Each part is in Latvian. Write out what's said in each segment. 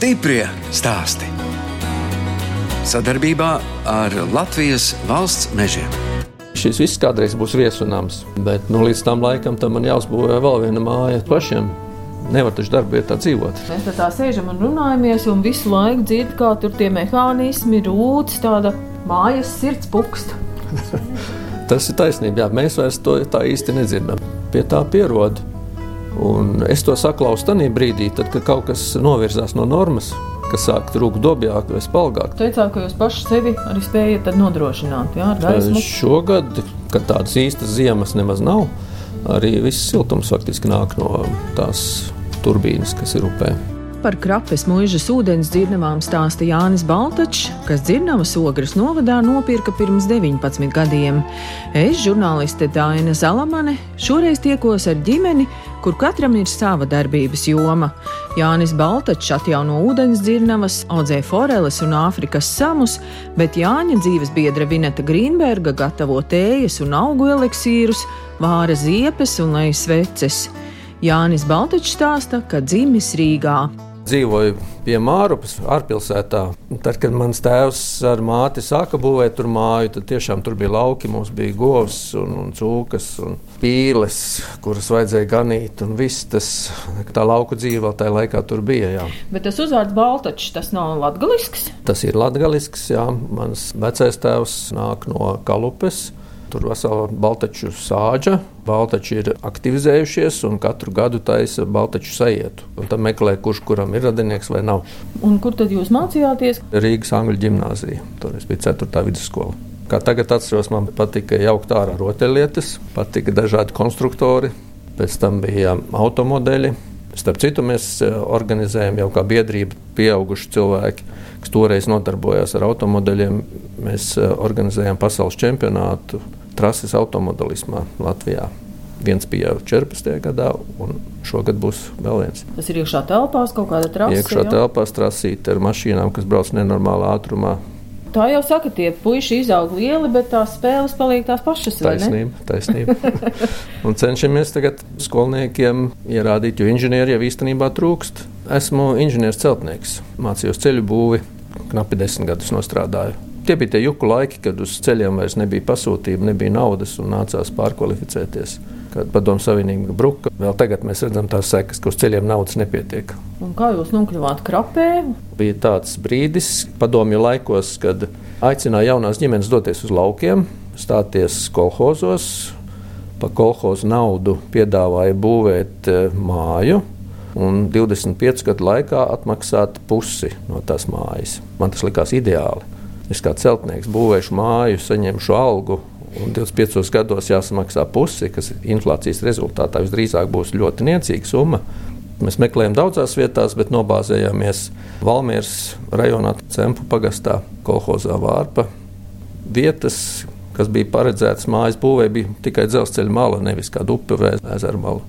Stiprie stāsti. Sadarbībā ar Latvijas valsts mežiem. Šis viss kādreiz būs viesunāms, bet nu, līdz tam laikam tam man jāuzbūvē vēl viena māja pašiem. Nevar taču darba vietā dzīvot. Mēs tā, tā sēžam un runājamies, un visu laiku dzird, kā tur tie mehānismi rūc, tāda mājas sirds pukst. Tas ir taisnība. Jā, mēs vairs to tā īsti nedzirdam. Pie tā pierod. Un es to saklausu tajā brīdī, tad, kad kaut kas novirzās no normas, kas sāk trūkt dobjāk vai spalgāk. Jūs teicāt, ka jūs paši sevi arī spējat nodrošināt jā, ar gaismu. Šogad, kad tādas īstas ziemas nemaz nav, arī viss siltums faktiski nāk no tās turbīnas, kas ir upē. Par krapes mūžas ūdens dzirnavām stāsta Jānis Baltačs, kas dzirnavas ogres novadā nopirka pirms 19 gadiem. Es, žurnāliste Dāna Zalamane, šoreiz tiekos ar ģimeni, kur katram ir sava darbības joma. Jānis Baltačs atjauno ūdens dzirnavas, audzē foreles un Āfrikas samus, bet Jāņa dzīves biedra Vineta Grīnberga gatavo tējas un augu eliksīrus, vāra ziepes un lejas sveces. Jānis Baltačs stāsta, ka dzimis Rīgā dzīvoju pie Mārupas, ārpilsētā. Tad, kad mans tēvs ar māti sāka būvēt tur māju, tad tiešām tur bija lauki. Mums bija govs un, un cūkas un pīles, kuras vajadzēja ganīt. Un viss tas, tā lauku dzīve vēl tajā laikā tur bija. Jā. Bet tas uzvārds Baltačs, tas nav latgalisks? Tas ir latgalisks, jā. Mans vecais tēvs nāk no Kalupes. Tur vesela baltaču sāģa. Baltači ir aktivizējušies un katru gadu taisa baltaču sajietu. Un tad meklē, kurš kuram ir radinieks vai nav. Un kur tad jūs mācījāties? Rīgas Angļu ģimnāzija. Tur bija 4. vidusskola. Kā tagad atceros, man patika jaukt ārā rotaļlietas, patika dažādi konstruktori, pēc tam bija automodeļi. Starp citu, mēs organizējam jau kā biedrība pieauguši cilvēki, kas toreiz nodarbojās ar automodeļiem. Mēs organizējam pasaules čempionātu trases automobilismā Latvijā. Viens bija jau 14. gadā, un šogad būs vēl viens. Tas ir iekšā telpās, kaut kāda trasa. Iekšā jā? telpās trasīta ar mašīnām, kas brauc nenormālā ātrumā. Tā jau saka, tie puiši izaug lieli, bet tās spēles paliek tās pašas. Taisnība, taisnība. un cenšamies tagad skolniekiem ierādīt, jo inženieri jau īstenībā trūkst. Esmu inženieris celtnieks, mācījos ceļu būvi, knapi desmit gadus nostrādāju Tie bija tie juku laiki, kad uz ceļiem vairs nebija pasūtījumu, nebija naudas un nācās pārkvalificēties. Kad padomu savienība bruka, vēl tagad mēs redzam tās sekas, ka uz ceļiem naudas nepietiek. Un kā jūs nokļuvāt krapē? Bija tāds brīdis padomju laikos, kad aicināja jaunās ģimenes doties uz laukiem, stāties kolhozos, pa kolhozu naudu piedāvāja būvēt eh, māju. Un 25 gadu laikā atmaksāt pusi no tās mājas. Man tas likās ideāli. Es kā celtnieks būvēšu māju, saņemšu algu, un 25 gados jāsamaksā pusi, kas inflācijas rezultātā visdrīzāk būs ļoti niecīga summa. Mēs meklējām daudzās vietās, bet nobāzējāmies Valmieras rajonā, Cempu pagastā, kolhozā Vārpa. Vietas, kas bija paredzētas mājas būvē, bija tikai dzelzceļa mala, nevis kāda upe vai ezera mala.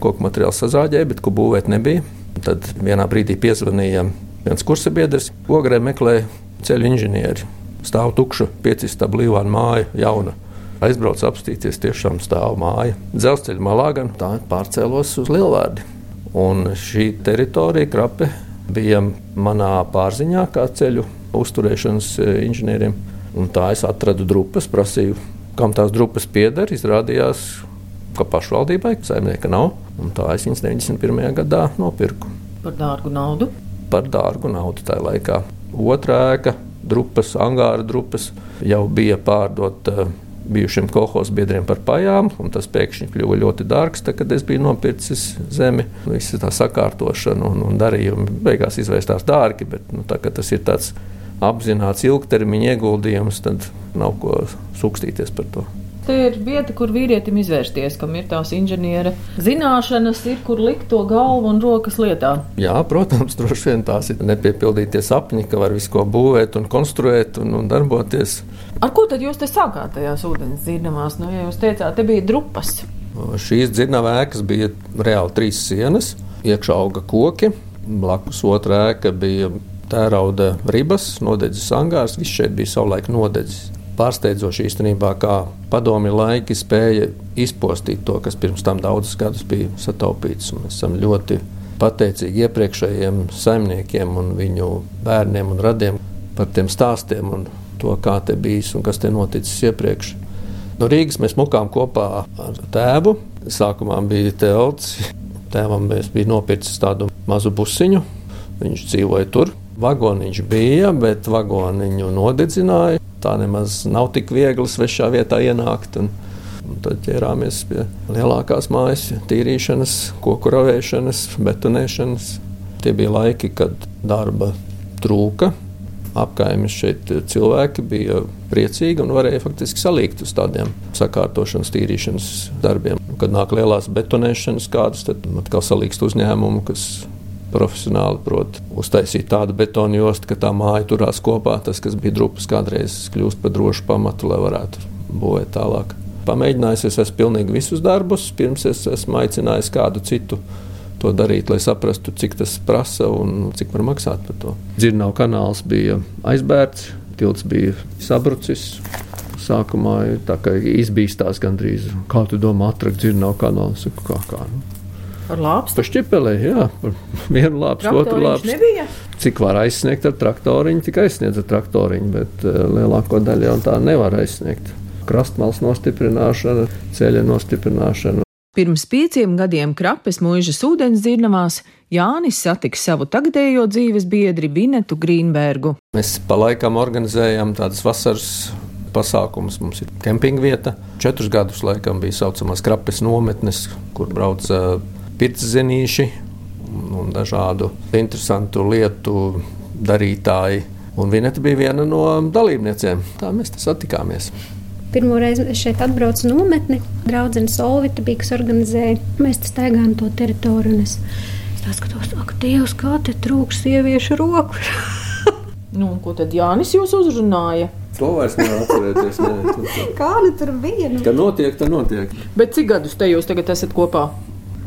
Koku materiāls sazāģēja, bet ko būvēt nebija. Tad vienā brīdī piezvanīja viens kursabiedrs, ogrē meklēja ceļu inženieri. Stāv tukša, piecistaba līvāna māja, jauna. Aizbraucu apstīties, tiešām stāv māja. Dzelzceļa malā gan tā pārcēlos uz Lielvārdi. Un šī teritorija, krape, bija manā pārziņā kā ceļu uzturēšanas e, inženieriem. Un tā es atradu drupas, prasīju, kam tās drupas pieder. Izrādījās, ka pašvaldībai saimnieka nav. Un tā es viņas 91. gadā nopirku. Par dārgu naudu? Par dārgu naudu tajā laikā. Otra ēka, drupas, angāra drupas, jau bija pārdota bijušiem kolekcijas biedriem par pajām, un tas pēkšņi kļuva ļoti dārgs, tad, kad es biju nopircis zemi. Visa tā sakārtošana un, un darījumi beigās izvērstās dārgi, bet nu, tā, tas ir tāds apzināts ilgtermiņa ieguldījums, tad nav ko sūkstīties par to. Te ir vieta, kur vīrietim izvērsties, kam ir tās inženiera zināšanas, ir kur likt to galvu un rokas lietā. Jā, protams, droši vien tās ir nepiepildītie sapņi, ka var visu ko būvēt un konstruēt un, un darboties. Ar ko tad jūs te sākāt tajās ūdens dzirdamās? Nu, ja jūs teicāt, te bija drupas. Šīs dzirdamā ēkas bija reāli trīs sienas, iekšā auga koki, blakus otrā ēka bija tērauda ribas, nodedzis angārs, viss šeit bija savulaik nodedzis pārsteidzoši īstenībā, kā padomi laiki spēja izpostīt to, kas pirms tam daudzus gadus bija sataupīts. Mēs esam ļoti pateicīgi iepriekšējiem saimniekiem un viņu bērniem un radiem par tiem stāstiem un to, kā te bijis un kas te noticis iepriekš. No Rīgas mēs mukām kopā ar tēvu. Sākumā bija telts. Tēvam bija nopircis tādu mazu busiņu. Viņš dzīvoja tur. Vagoniņš bija, bet vagoniņu nodedzināja. Tā nemaz nav tik viegli svešā vietā ienākt. Un, un tad ķērāmies pie lielākās mājas, tīrīšanas, koku ravēšanas, betonēšanas. Tie bija laiki, kad darba trūka. Apkaimes šeit cilvēki bija priecīgi un varēja faktiski salīgt uz tādiem sakārtošanas, tīrīšanas darbiem. Kad nāk lielās betonēšanas kādas, tad atkal salīgst uzņēmumu, kas profesionāli prot uztaisīt tādu betonu jostu, ka tā māja turās kopā. Tas, kas bija drupas, kādreiz kļūst par drošu pamatu, lai varētu būvēt tālāk. Pamēģinājis, es esmu pilnīgi visus darbus, pirms es esmu aicinājis kādu citu to darīt, lai saprastu, cik tas prasa un cik var maksāt par to. Dzirnavu kanāls bija aizbērts, tilts bija sabrucis. Sākumā tā kā izbīstās gandrīz. Kā tu domā, atrakt dzirnavu kanālu? Kā, kā, nu? Ar lāpstu? Pa šķipelē, jā, par vienu lāpstu, otru lāpstu. Nebija? Cik var aizsniegt ar traktoriņu, tik aizsniedz ar traktoriņu, bet uh, lielāko daļu jau tā nevar aizsniegt. Krastmals nostiprināšana, ceļa nostiprināšana. Pirms pieciem gadiem Krapes mūžas ūdens dzirnavās Jānis satiks savu tagadējo dzīves biedri Vinetu Grīnbergu. Mēs pa laikam organizējam tādas vasaras pasākumus. Mums ir kempinga vieta. Četrus gadus laikam bija saucamās krapes nometnes, kur brauca pirtszenīši un dažādu interesantu lietu darītāji. Un Vineta bija viena no dalībniecēm. Tā mēs satikāmies. Pirmo reizi es šeit atbraucu nometni. Draudzene Solvita bija, kas organizēja. Mēs staigājām to teritoriju. Es, es skatos, ak, Dievs, kā te trūks sieviešu roku. nu, ko tad Jānis jūs uzrunāja? To vairs nevar atcerēties. Ne. Kāda tur bija? Nu? Kad notiek, tad notiek. Bet cik gadus te jūs tagad esat kopā?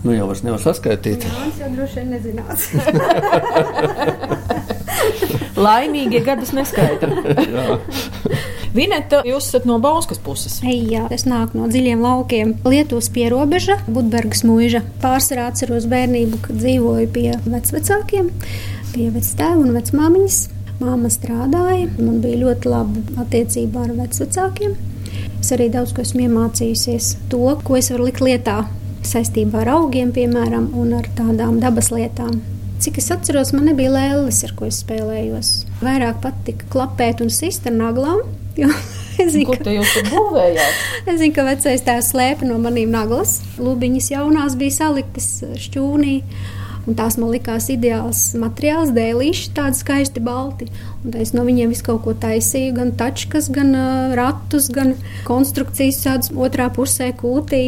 Nu, jau vairs nevar saskaitīt. Jā, es jau droši vien nezinās. Laimīgie gadus neskaidra. Vineta, jūs esat no Bauskas puses. Jā, es nāku no dziļiem laukiem. Lietuvas pierobeža, Budbergas mūža. Pārsvarā atceros bērnību, kad dzīvoju pie vecvecākiem, pie vectēva un vecmāmiņas. Māma strādāja, man bija ļoti laba attiecība ar vecvecākiem. Es arī daudz ko esmu iemācījusies, to, ko es varu likt lietā saistībā ar augiem, piemēram, un ar tādām dabas lietām. Cik es atceros, man nebija lēlis, ar ko es spēlējos. Vairāk patika klapēt un sist ar naglām. Es zinu, te jūs būvējāt? Es zinu, ka vecais tēvs slēpa no maniem naglas. Lubiņas jaunās bija saliktas šķūnī. Un tās man likās ideāls materiāls, dēlīši, tādi skaisti balti. Un es no viņiem visu kaut ko taisīju, gan tačkas, gan uh, ratus, gan konstrukcijas tādas otrā pusē kūtī.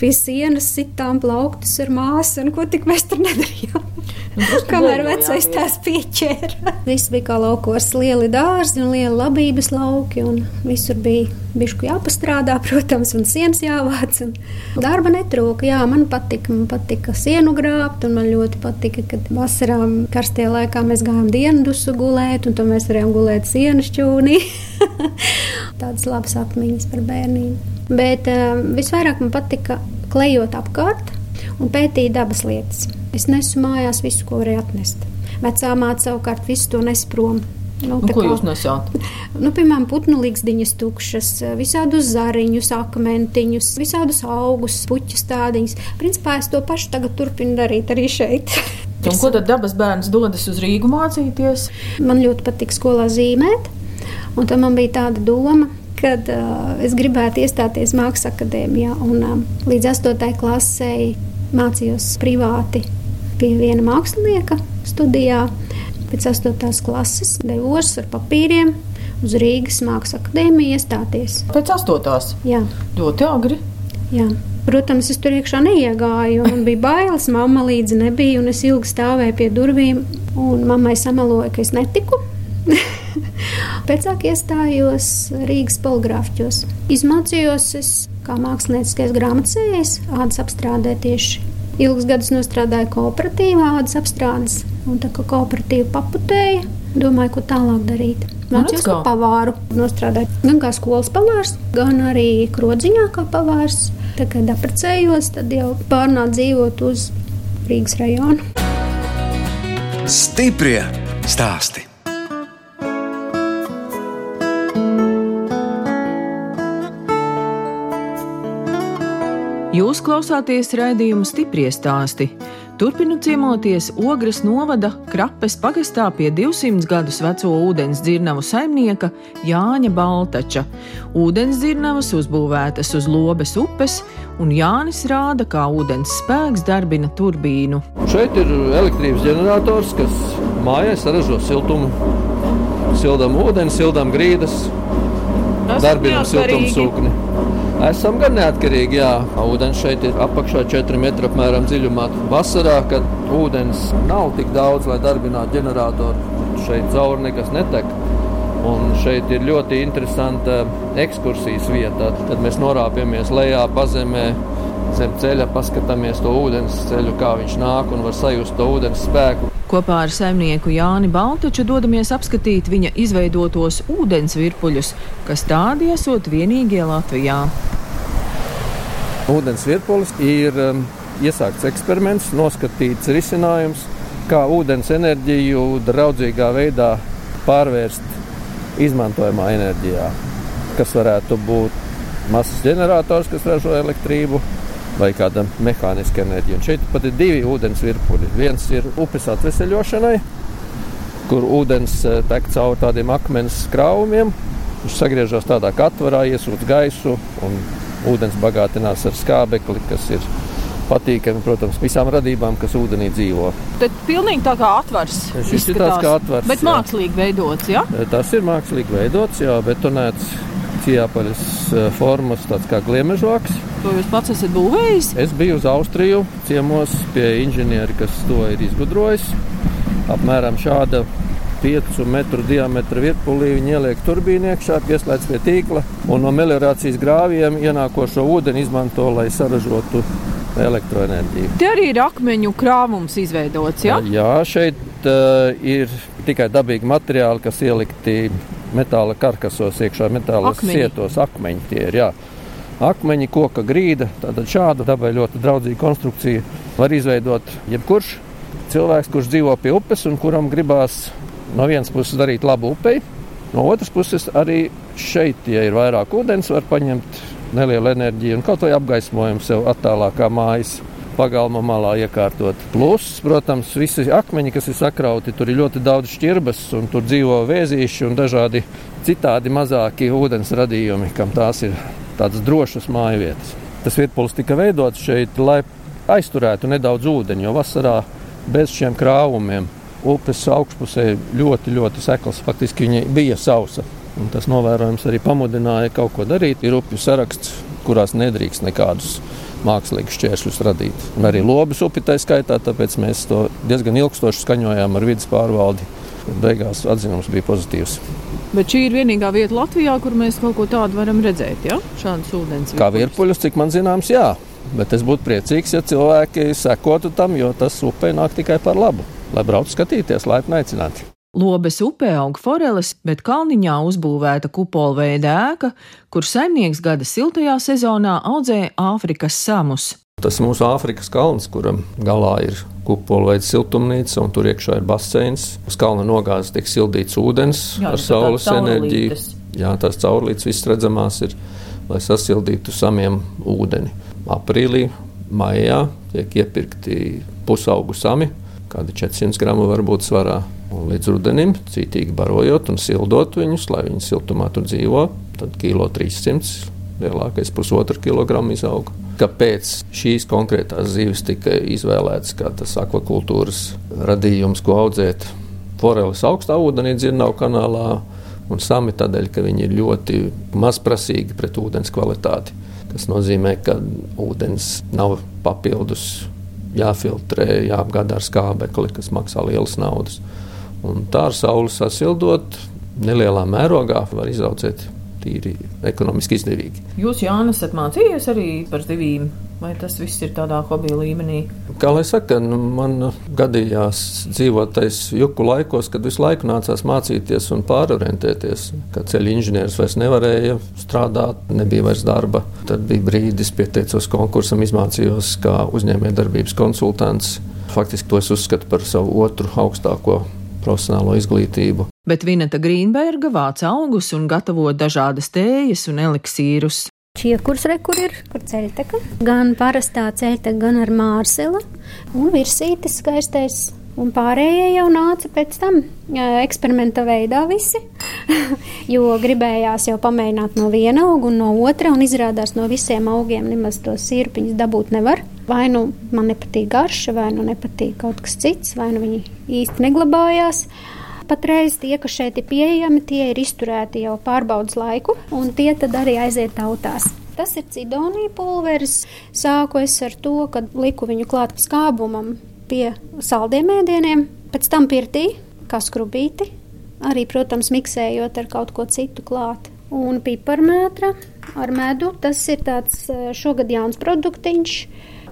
Pie sienas sitām plauktus ar māsu, un ko tik mēs tur nedarījām. Kamēr vecais tās pieķēra. Viss bija kā laukos, lieli dārzi un lieli labības lauki. Visur bija bišku jāpastrādā, protams, un sienas jāvāc. Un darba netrūka. Jā, man patika, man patika sienu grābt, un man ļoti patika, kad vasarā karstajā laikā mēs gājām diendusu gulēt, un to mēs varējām gulēt sienas čūnī. Tādas labas atmiņas par bērnību. Bet uh, visvairāk man patika klejot apkārt un pētīt dabas lietas. Es nesu mājās visu, ko varēju atnest. Vecā māte savukārt visu to nes prom. Nu, nu, ko kā, jūs nesāt? Nu, piemēram, putnu līgsdiņas tukšas, visādus zariņus, akmentiņus, visādus augus, puķu stādiņus. Principā es to pašu tagad turpinu darīt arī šeit. Un ko tad dabas bērns dodas uz Rīgu mācīties? Man ļoti patīk skolā zīmēt, un tam man bija tāda doma, kad uh, es gribētu iestāties Mākslas akadēmijā. Un, uh, līdz 8. klasē mācījos privāti pie viena mākslinieka studijā. Pēc 8. klases devos ar papīriem uz Rīgas Mākslas akadēmiju iestāties. Pēc 8. Jā, ļoti agri. Jā. Protams, es tur iekšā neiegāju, man bija bailes. Mamma līdzi nebija, un es ilgi stāvēju pie durvīm. Mammai sameloja, ka es netiku. Pēc tam iestājos Rīgas poligrāfijos. Izmācījos es kā mākslinieckais grāmatcējs, ādas apstrādē tieši. Ilgus gadus strādāju kooperatīvā ādas apstrādes, un tā kā kooperatīva paputēja, domāju, ko tālāk darīt. Mācījos kā pavāru, nostrādāju gan kā skolas pavārs, gan arī krodziņā kā pavārs. Tā kā apprecējos, tad jau pārnācu dzīvot uz Rīgas rajonu. Stiprie stāsti. Jūs klausāties raidījuma stipri stāstī. Turpinu ciemoties Ogres novada Krapes pagastā pie 200 gadus veco ūdens dzirnavu saimnieka Jāņa Baltača. Ūdens dzirnavas uzbūvētas uz Lobes upes, un Jānis rāda, kā ūdens spēks darbina turbīnu. Šeit ir elektrības ģenerators, kas mājās saražo siltumu. Sildām ūdeni, sildām grīdas, darbinām siltumsūkni. Esam gan neatkarīgi. Jā, ūdens šeit ir apakšā 4 metru apmēram dziļumā. Vasarā, kad ūdens nav tik daudz, lai darbinātu ģeneratoru, šeit cauri nekas netek. Un šeit ir ļoti interesanta ekskursijas vieta. Tad mēs norāpjamies lejā pazemē, zem ceļa, paskatāmies to ūdens ceļu, kā viņš nāk un var sajust to ūdens spēku. Kopā ar saimnieku Jāni Baltaču dodamies apskatīt viņa izveidotos ūdens virpuļus, kas tādi esot vienīgie Latvijā. Ūdens virpulis ir um, iesākts eksperiments, noskatīts risinājums, kā ūdens enerģiju draudzīgā veidā pārvērst izmantojamā enerģijā, kas varētu būt masas ģenerators, kas ražo elektrību, vai kāda mehāniska enerģija. Un šeit pat ir divi ūdens virpuļi. Viens ir upes atveseļošanai, kur ūdens eh, tek cauri tādiem akmens krāvumiem. Viņš sagriežas tādā katvarā, iesūdz gaisu, un ūdens bagātinās ar skābekli, kas ir patīkami, protams, visām radībām, kas ūdenī dzīvo. Tad pilnīgi tā kā atvars. Šis ir tāds kā atvars. Bet jā. mākslīgi veidots, jā? Eh, tas ir mākslīgi veidots, jā, betonēts cijāpaļas eh, formas, tāds kā gliemežvāks. To jūs pats esat būvējis? Es biju uz Austriju ciemos pie inženieri, kas to ir izgudrojis. Apmēram šāda 5 metru diametra virpulī viņi ieliek turbīnu iekšā, pieslēdz pie tīkla un no meliorācijas grāviem ienākošo ūdeni izmanto, lai saražotu elektroenerģiju. Te arī ir akmeņu krāvums izveidots, jā? Jā, šeit uh, ir tikai dabīgi materiāli, kas ielikti metāla karkasos, iekšā metāla sietos, akmeņi tie ir. Jā akmeņi, koka grīda. Tātad šāda dabai ļoti draudzīga konstrukcija var izveidot jebkurš cilvēks, kurš dzīvo pie upes un kuram gribās no vienas puses darīt labu upei, no otras puses arī šeit, ja ir vairāk ūdens, var paņemt nelielu enerģiju un kaut vai apgaismojumu sev attālākā mājas. Pagalma malā iekārtot. Plus, protams, visi akmeņi, kas ir sakrauti, tur ir ļoti daudz šķirbas, un tur dzīvo vēzīši un dažādi citādi mazāki ūdens radījumi, kam tās ir tādas drošas māju vietas. Tas vietpuls tika veidots šeit, lai aizturētu nedaudz ūdeni, jo vasarā bez šiem krāvumiem upes augšpusē ļoti, ļoti sekls. Faktiski viņa bija sausa. Un tas novērojums arī pamudināja kaut ko darīt. Ir upju saraksts, kurās nedrīkst nekādus mākslīgus šķēršļus radīt. Un arī lobas upi tā skaitā, tāpēc mēs to diezgan ilgstoši skaņojām ar vidas pārvaldi. Beigās atzinums bija pozitīvs. Bet šī ir vienīgā vieta Latvijā, kur mēs kaut ko tādu varam redzēt. Ja? Šādas ūdens. Kā virpuļus, cik man zināms, jā. Bet es būtu priecīgs, ja cilvēki sekotu tam, jo tas upē nāk tikai par labu. Lai brauc skatīties, laipni aicināti. Lobes upē aug foreles, bet kalniņā uzbūvēta kupolveida ēka, kur saimnieks gada siltajā sezonā audzēja Āfrikas samus. Tas mūsu Āfrikas kalns, kuram galā ir kupola veida siltumnīca, un tur iekšā ir baseins. Uz kalna nogāzes tiek sildīts ūdens Jā, ar saules enerģiju. Jā, tās caurlītes viss redzamās ir, lai sasildītu samiem ūdeni. Aprīlī, maijā tiek iepirkti pusaugu sami, kādi 400 gramu var būt svarā. Līdz rudenim, cītīgi barojot un sildot viņus, lai viņi siltumā tur dzīvo, tad kilo 300, lielākais pusotru kilogramu izauga kāpēc šīs konkrētās zivis tika izvēlētas kā tas akvakultūras radījums, ko audzēt foreles augstā ūdenī, dzirnavu kanālā. Un sami tādēļ, ka viņi ir ļoti mazprasīgi pret ūdens kvalitāti. Tas nozīmē, ka ūdens nav papildus jāfiltrē, jāapgādā ar skābekli, kas maksā lielas naudas. Un tā ar sauli sasildot, nelielā mērogā var izaudzēt tīri ekonomiski izdevīgi. Jūs, Jānis, esat mācījies arī par zivīm, vai tas viss ir tādā hobija līmenī? Kā lai saka, nu, man gadījās dzīvotais juku laikos, kad visu laiku nācās mācīties un pārorientēties. Kā ceļu inženieris vairs nevarēja strādāt, nebija vairs darba. Tad bija brīdis, pieteicos konkursam, izmācījos kā uzņēmējdarbības konsultants faktiski to es uzskatu par savu otru augstāko profesionālo izglītību. Bet Vineta Grīnberga vāc augus un gatavo dažādas tējas un eliksīrus. Čiekurs re, kur ir, kur ceļteka. Gan parastā ceļteka, gan ar mārsela un virsītis skaistais. Un pārējie jau nāca pēc tam eksperimenta veidā visi, jo gribējās jau pamēģināt no viena auga un no otra, un izrādās no visiem augiem nemaz tos sirpiņus dabūt nevar. Vai nu man nepatīk garša, vai nu nepatīk kaut kas cits, vai nu viņi īsti neglabājās. Patreiz tie, kas šeit ir pieejami, tie ir izturēti jau pārbaudas laiku, un tie tad arī aiziet tautās. Tas ir cidonija pulveris. Sāku es ar to, ka liku viņu klāt skābumam pie saldiem ēdieniem, pēc tam pirtī, kā skrubīti, arī, protams, miksējot ar kaut ko citu klāt. Un piparmētra ar medu, tas ir tāds šogad jauns produktiņš.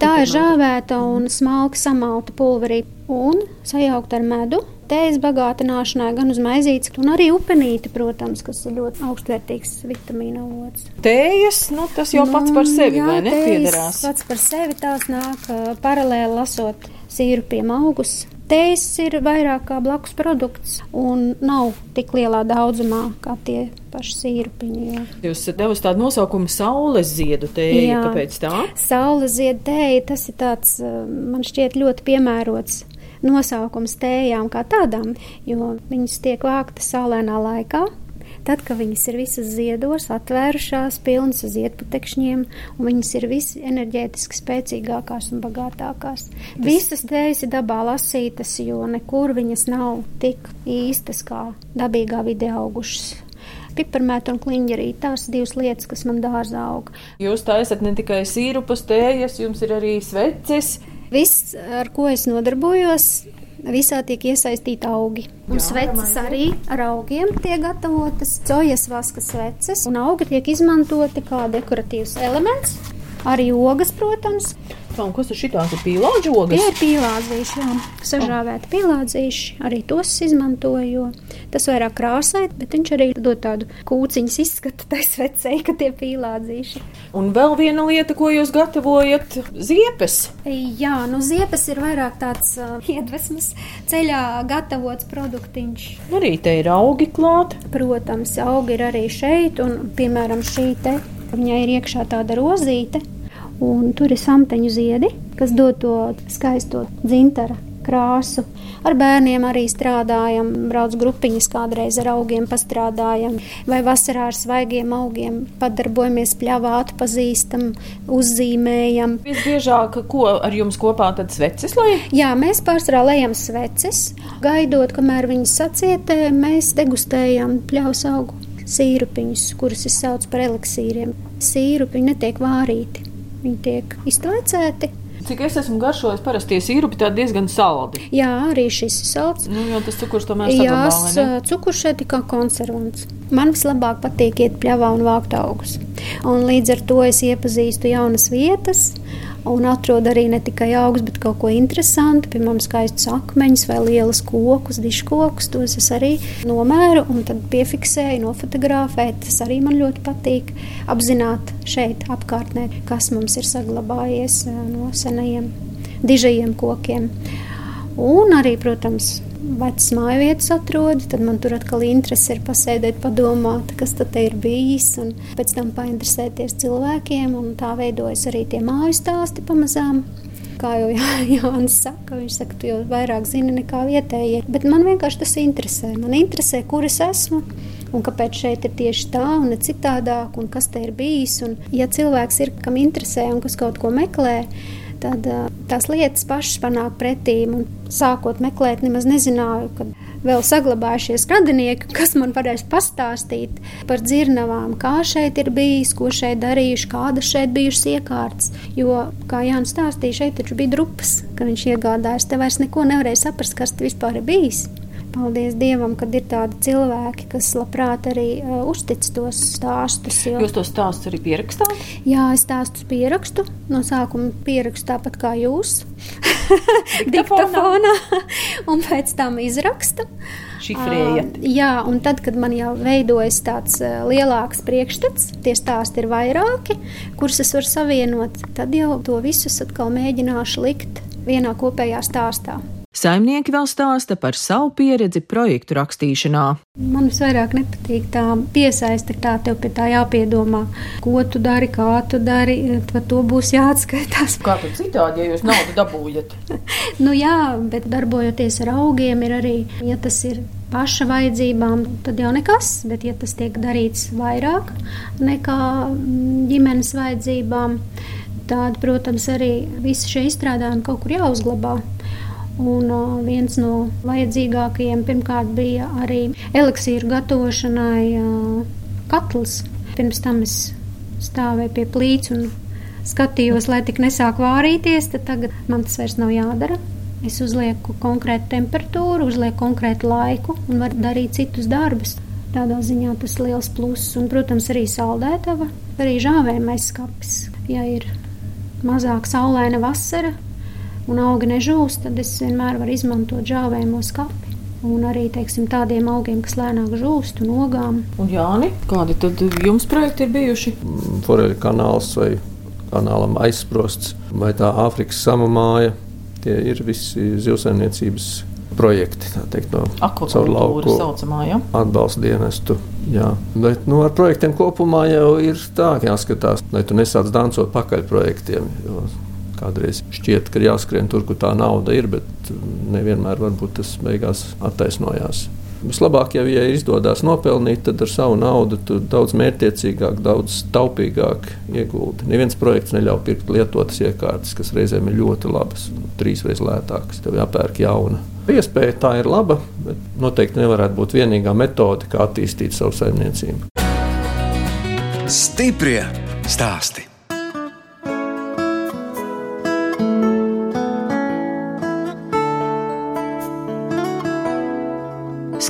Tā ir žāvēta un smalki samalta pulverī un sajaukt ar medu tējas bagātināšanai, gan uz maizītes, gan arī upenīti, protams, kas ir ļoti augstvērtīgs vitamīna avots. Tējas, nu, tas jau pats par sevi, nu, jā, vai ne? Piederās. Pats par sevi tās nāk paralēli lasot sīrupiem augus. Tējas ir vairāk kā blakus produkts un nav tik lielā daudzumā kā tie paši sīrupiņi. Jā. Jūs esat devusi tādu nosaukumu saules ziedu tēja, jā. kāpēc tā? Saules ziedu tēja, tas ir tāds, man šķiet, ļoti piemērots nosaukums tējām kā tādām, jo viņas tiek vāktas saulēnā laikā. Tad, kad viņas ir visas ziedos, atvērušās, pilnas ar ziedputekšņiem, un viņas ir visas enerģētiski spēcīgākās un bagātākās. Tas... Visas tējas ir dabā lasītas, jo nekur viņas nav tik īstas kā dabīgā vidē augušas piparmēta un kliņģa arī tās divas lietas, kas man dārzā aug. Jūs taisat ne tikai sīrupus, tējas, jums ir arī sveces. Viss, ar ko es nodarbojos, visā tiek iesaistīti augi. Un sveces arī ar augiem tiek gatavotas, sojas vaska sveces, un augi tiek izmantoti kā dekoratīvs elements. Arī ogas, protams. Tā, kas ir šitās pīlāģi ogas? Tie ir pīlādzīši, jā. Sažāvēti pīlādzīši, arī tos izmantoju, tas vairāk krāsai, bet viņš arī dod tādu kūciņas izskatu tai svecei, ka tie pīlādzīši. Un vēl viena lieta, ko jūs gatavojat, ziepes. Jā, nu ziepes ir vairāk tāds uh, iedvesmas ceļā gatavots produktiņš. Arī te ir augi klāt. Protams, augi ir arī šeit, un piemēram šī te, viņai ir iekšā tāda rozīte, un tur ir samteņu ziedi, kas dod to skaisto dzintara krāsu. Ar bērniem arī strādājam, brauc grupiņas kādreiz ar augiem pastrādājam, vai vasarā ar svaigiem augiem padarbojamies pļāvā, atpazīstam, uzzīmējam. Visbiežāk, ko ar jums kopā tad sveces lai? Jā, mēs pārsvarā lejam sveces, gaidot, kamēr viņas sacietē, mēs degustējam pļaus augu sīrupiņus, kurus es saucu par eliksīriem. Sīrupiņi netiek vārīti. Viņi tiek iztaicēti. Cik es esmu garšojis, parasti sīrupi tā diezgan saldi. Jā, arī šis ir salds. Nu, jo tas cukurs tomēr saglabā, Jā, cukurs šeit ir kā konservants. Man vislabāk patīk iet pļavā un vākt augus. Un līdz ar to es iepazīstu jaunas vietas un atrod arī ne tikai augus, bet kaut ko interesantu, piemēram, skaistus akmeņus vai lielus kokus, diškokus. Tos es arī nomēru un tad piefiksēju, nofotografēju. Tas arī man ļoti patīk apzināt šeit apkārtnē, kas mums ir saglabājies eh, no senajiem dižajiem kokiem. Un arī, protams, vecas mājvietas atrodi, tad man tur atkal interese ir pasēdēt, padomāt, kas tad ir bijis, un pēc tam painteresēties cilvēkiem, un tā veidojas arī tie māju stāsti pamazām. Kā jau Jānis saka, viņš saka, tu jau vairāk zini nekā vietējie, bet man vienkārši tas interesē. Man interesē, kur es esmu, un kāpēc šeit ir tieši tā un ne citādāk, un kas te ir bijis. Un, ja cilvēks ir, kam interesē un kas kaut ko meklē, tad tās lietas pašas panāk pretī. Un sākot meklēt, nemaz nezināju, ka vēl saglabājušies radinieki, kas man varēs pastāstīt par dzirnavām, kā šeit ir bijis, ko šeit darījuši, kādas šeit bijušas iekārtas. Jo, kā Jānis stāstīja, šeit taču bija drupas, ka viņš iegādājās. Te vairs neko nevarēja saprast, kas tas vispār ir bijis. Paldies Dievam, kad ir tādi cilvēki, kas labprāt arī uh, uztic tos stāstus. Jo... Jūs tos stāstus arī pierakstāt? Jā, es stāstus pierakstu. No sākuma pierakstu tāpat kā jūs. Diktafonā. un pēc tam izrakstu. Šifrējat. Uh, jā, un tad, kad man jau veidojas tāds uh, lielāks priekšstats, tie stāsti ir vairāki, kurus es varu savienot, tad jau to visus atkal mēģināšu likt vienā kopējā stāstā. Saimnieki vēl stāsta par savu pieredzi projektu rakstīšanā. Man visvairāk nepatīk tā piesaista, tā tev pie tā jāpiedomā, ko tu dari, kā tu dari, par to būs jāatskaitās. Kā tad citādi, ja jūs naudu dabūjat? nu jā, bet darbojoties ar augiem ir arī, ja tas ir paša vajadzībām, tad jau nekas, bet ja tas tiek darīts vairāk nekā ģimenes vajadzībām, tad, protams, arī visi šie izstrādājumi kaut kur jāuzglabā. Un viens no vajadzīgākajiem pirmkārt bija arī eliksīru gatavošanai katls. Pirms tam es stāvēju pie plīts un skatījos, lai tik nesāk vārīties, tad tagad man tas vairs nav jādara. Es uzlieku konkrētu temperatūru, uzlieku konkrētu laiku un varu darīt citus darbus. Tādā ziņā tas ir liels pluss. Un, protams, arī saldētava, arī žāvējamais skats. Ja ir mazāk saulaina vasara, un augi nežūst, tad es vienmēr varu izmantot žāvējumu skapi. Un arī teiksim, tādiem augiem, kas lēnāk žūst, un ogām. Un Jāni, kādi tad jums projekti ir bijuši? Foreļa kanāls vai kanālam aizsprosts, vai tā Āfrikas samamāja. Tie ir visi zivsaimniecības projekti, tā teikt, no caur lauku saucamā, ja? atbalsta dienestu. Jā. Bet nu, ar projektiem kopumā jau ir tā, jāskatās, lai tu nesāc dancot pakaļ projektiem. Jo Kādreiz šķiet, ka jāskrien tur, kur tā nauda ir, bet nevienmēr varbūt tas beigās attaisnojās. Vislabāk, ja viņai izdodas nopelnīt, tad ar savu naudu tu daudz mērķiecīgāk, daudz taupīgāk ieguldi. Neviens projekts neļauj pirkt lietotas iekārtas, kas reizēm ir ļoti labas, trīsreiz lētākas. Tev jāpērk jauna. Iespēja tā ir laba, bet noteikti nevarētu būt vienīgā metode, kā attīstīt savu saimniecību. Stiprie stāstī!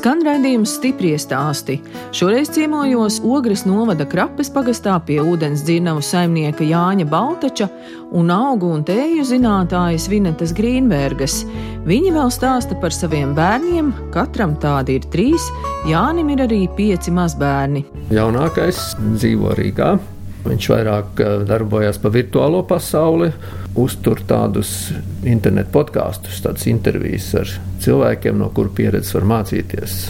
Skan raidījums stipri stāsti. Šoreiz ciemojos Ogres novada krapes pagastā pie ūdens dzirnavu saimnieka Jāņa Baltača un augu un tēju zinātājas Vinetas Grīnbergas. Viņi vēl stāsta par saviem bērniem, katram tādi ir trīs, Jānim ir arī pieci mazbērni. Jaunākais dzīvo Rīgā. Viņš vairāk eh, darbojas pa virtuālo pasauli, uztur tādus internetu podkāstus, tādas intervijas ar cilvēkiem, no kuru pieredzes var mācīties.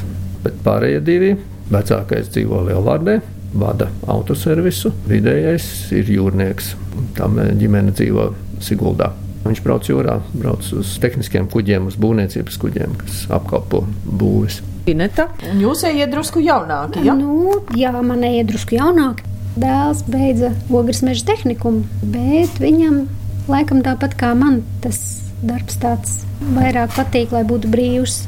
Bet pārējie divi, vecākais dzīvo Lielvārdē, vada autoservisu, vidējais ir jūrnieks. Tam eh, ģimene dzīvo Siguldā. Viņš brauc jūrā, brauc uz tehniskiem kuģiem, uz būvniecības kuģiem, kas apkalpo būvis. Pineta, un jūs ejat drusku jaunāki? Ja? Nu, jā, man ejat drusku jaunāki. Dēls beidza ogres meža tehnikumu, bet viņam laikam tāpat kā man tas darbs tāds vairāk patīk, lai būtu brīvs.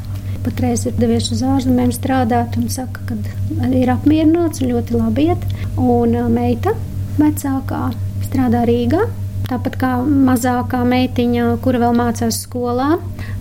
Patreiz ir devies uz ārzemēm strādāt un saka, ka ir apmierināts un ļoti labi iet. Un meita vecākā strādā Rīgā. Tāpat kā mazākā meitiņa, kura vēl mācās skolā,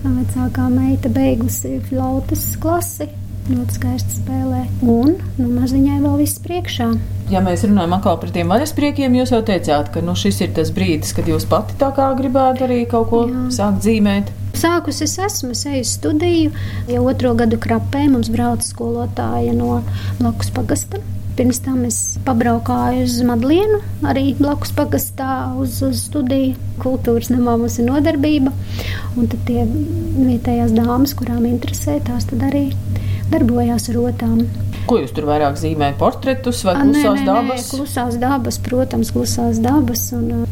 vecākā meita beigusi flautas klasi, ļoti skaisti spēlē. Un nu, maziņai vēl viss priekšā. Ja mēs runājam atkal par tiem vaļaspriekiem, jūs jau teicāt, ka nu, šis ir tas brīdis, kad jūs pati tā kā gribētu arī kaut ko Jā. sākt zīmēt. Sākus es esmu, es eju studiju, jau otro gadu krapē mums brauca skolotāja no blakus pagasta. Pirms tam es pabraukāju uz Madlienu, arī blakus pagastā uz, uz studiju. Kultūras namā mums ir nodarbība, un tad tie vietējās dāmas, kurām interesē, tās tad arī darbojās ar otām. Ko jūs tur vairāk zīmējat? Portretus vai klusās nē, nē, dabas? Nē, klusās dabas, protams, klusās dabas. Un,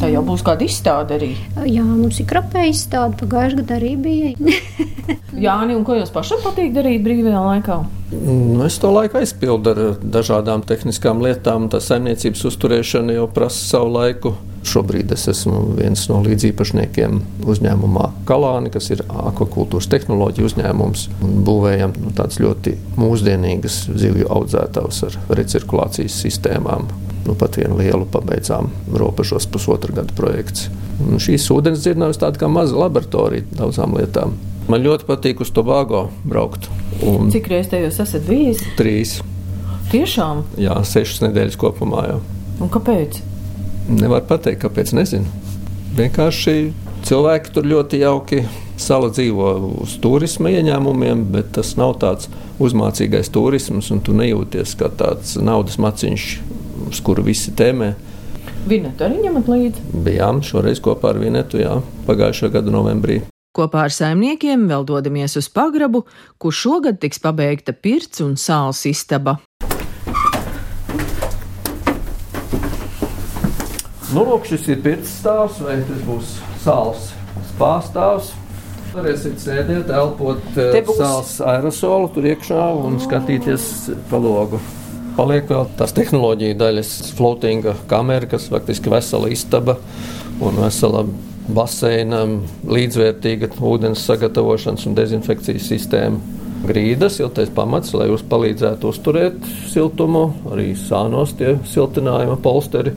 Tā jau būs kāda izstāde arī. Jā, mums ir krapēja izstāde, pagājušajā gadā arī bija. Jā, un ko jums pašam patīk darīt brīvajā laikā? Nu, es to laiku aizpildu ar dažādām tehniskām lietām. Tā saimniecības uzturēšana jau prasa savu laiku. Šobrīd es esmu viens no līdziepašniekiem uzņēmumā Kalāni, kas ir akvakultūras tehnoloģija uzņēmums. Būvējam nu, tādas ļoti mūsdienīgas zivju audzētavas ar recirkulācijas sistēmām. Nu, pat vienu lielu pabeidzām robežos pusotra gada projekts. Un šīs ūdens dzirnavas tāda kā maza laboratorija daudzām lietām. Man ļoti patīk uz Tobago braukt. Un Cik reizes jūs esat bijis? Trīs. Tiešām? Jā, sešas nedēļas kopumā. Jā. Un kāpēc? Nevar pateikt, kāpēc. Nezinu. Vienkārši cilvēki tur ļoti jauki. Sala dzīvo uz turisma ieņēmumiem, bet tas nav tāds uzmācīgais turisms, un tu nejūties kā tāds naudas maciņš, uz kuru visi tēmē. Vinetu arī ņemat līdzi? Bijām šoreiz kopā ar Vinetu, jā, pagājušā gada novembrī. Kopā ar saimniekiem vēl dodamies uz pagrabu, kur šogad tiks pabeigta pirts un sāls istaba. Nu, lūk, šis ir pirts stāvs, vai tas būs sāls spāstāvs. Varēsiet sēdēt, elpot Te būs- sāls aerosolu tur iekšā un skatīties pa logu. Paliek vēl tās tehnoloģija daļas, floatinga kamera, kas faktiski vesela istaba un vesela baseina, līdzvērtīga ūdens sagatavošanas un dezinfekcijas sistēma. Grīdas, siltais pamats, lai jūs palīdzētu uzturēt siltumu, arī sānos tie siltinājuma polsteri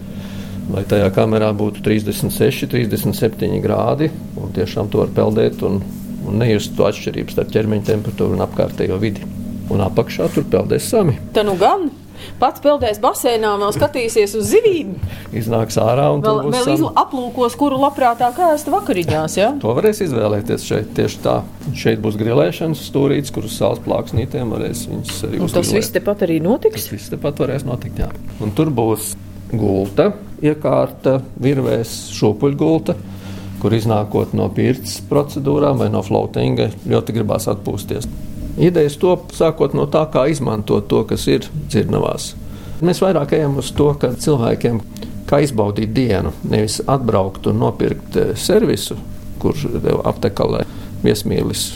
lai tajā kamerā būtu 36, 37 grādi. Un tiešām to var peldēt un, un nejust to atšķirību starp ķermeņa temperatūru un apkārtējo vidi. Un apakšā tur peldēs sami. Tā nu gan! Pats peldēs basēnā, vēl skatīsies uz zivīm. Iznāks ārā un Vēl, vēl izla- aplūkos, kuru labprātāk ēst vakariņās. Ja? To varēs izvēlēties šeit. Tieši tā. Šeit būs grilēšanas stūrītes, kuras saules plāksnītēm varēs viņas arī Un tas viss tepat arī notiks. Tas viss tepat varēs notikt. Jā. Un tur būs gulta, iekārta, virvēs, šūpuļgulta, kur iznākot no pirts procedūrām vai no floatinga, ļoti gribās atpūsties. Idejas top sākot no tā, kā izmantot to, kas ir dzirnavās. Mēs vairāk ejam uz to, ka cilvēkiem kā izbaudīt dienu, nevis atbraukt un nopirkt eh, servisu, kurš tev aptekalē viesmīlis,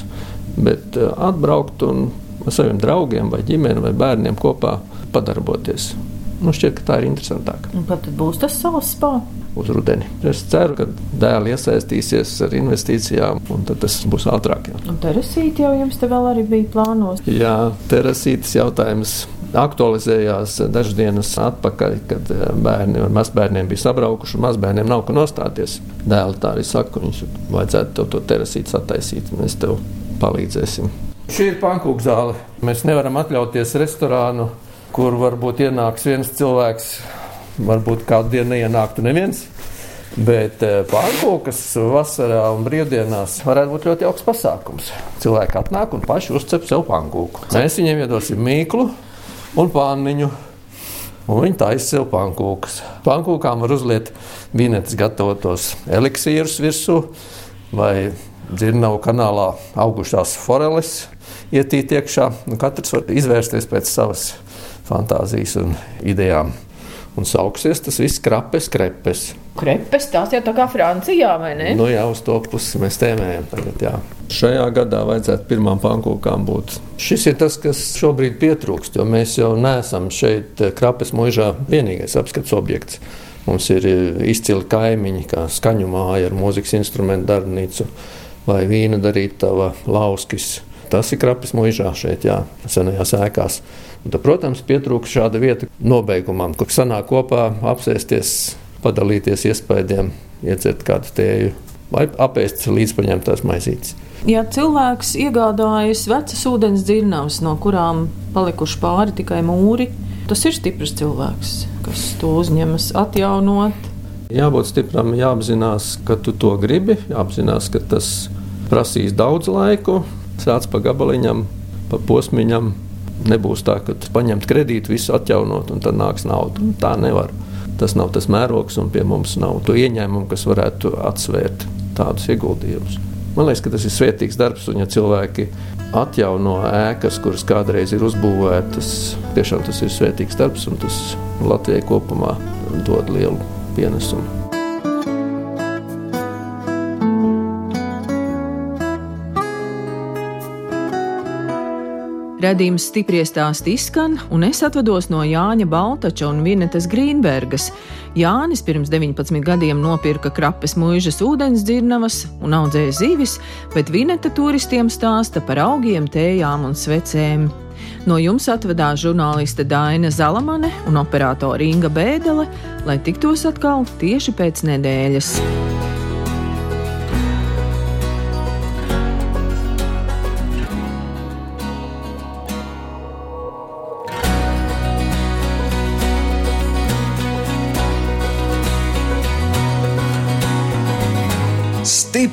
bet eh, atbraukt un ar saviem draugiem vai ģimeni vai bērniem kopā padarboties. Nu, šķiet, ka tā ir interesantāk Un kad būs tas savs spēks? uz rudeni. Es ceru, ka dēli iesaistīsies ar investīcijām, un tad tas būs ātrāk. Jā, Un terasīti jau jums te vēl arī bija plānos. jā terasītas jautājums. Aktualizējās dažas dienas atpakaļ, kad eh, bērni ar mazbērniem bija sabraukuši, un mazbērniem nav ko nostāties. Dēli tā arī saka, viņus vajadzētu tev to terasītas attaisīt, un mēs tev palīdzēsim. Šī ir pankūka zāle. Mēs nevaram atļauties restorānu, kur varbūt ienāks viens cilvēks, varbūt kādu dienu neienāktu neviens. Bet pārkūkas vasarā un brīvdienās varētu būt ļoti jauks pasākums. Cilvēki atnāk un paši uzcep sev pankūku. Mēs viņiem iedosim mīklu un pāniņu. Un viņi taisa sev pankūkas. Pankūkām var uzliet vinetes gatavotos eliksīrus virsū vai dzirnavu kanālā augušās foreles ietīt iekšā. Katrs var izvērsties pēc savas fantāzijas un idejām. Un sauksies tas viss krapes, krepes. Krepes, tās jau tā kā Francijā, vai ne? Nu, jā, uz to pusi mēs tēmējam tagad. Jā. Šajā gadā vajadzētu pirmām pankūkām būt. Šis ir tas, kas šobrīd pietrūkst, jo mēs jau neesam šeit eh, krapes mūžā vienīgais apskats objekts. Mums ir eh, izcili kaimiņi, kā skaņu māja ar mūzikas instrumentu darbnīcu vai vīna darītava lauskis. Tas ir krapes mūžā šeit, jā, senajās ēkās. Un tad, protams, pietrūkst šāda vieta nobeigumam, kur sanāk kopā apsēsties, padalīties iespējām, iedzert kādu tēju vai apēst līdzpaņemtās maizītes. Ja cilvēks iegādājas vecas ūdens dzirnavas, no kurām palikuši pāri tikai mūri, tas ir stiprs cilvēks, kas to uzņemas atjaunot. Jābūt stipram, jāapzinās, ka tu to gribi, jāapzinās, ka tas prasīs daudz laiku, sāc pa gabaliņam, pa posmiņam. Nebūs tā, ka paņemt kredītu, visu atjaunot, un tad nāks nauda. Tā nevar. Tas nav tas mērogs, un pie mums nav to ieņēmumu, kas varētu atsvērt tādus ieguldījumus. Man liekas, ka tas ir svētīgs darbs, un ja cilvēki atjauno ēkas, kuras kādreiz ir uzbūvētas, tiešām tas ir svētīgs darbs, un tas Latvijai kopumā dod lielu pienesumu. Radījums stipri stāst izskan, un es atvados no Jāņa Baltača un Vinetas Grīnbergas. Jānis pirms 19 gadiem nopirka krapes mūžas ūdens dzirnavas un audzēja zivis, bet Vineta turistiem stāsta par augiem, tējām un svecēm. No jums atvedās žurnāliste Daina Zalamane un operātore Inga Bēdelē, lai tiktos atkal tieši pēc nedēļas.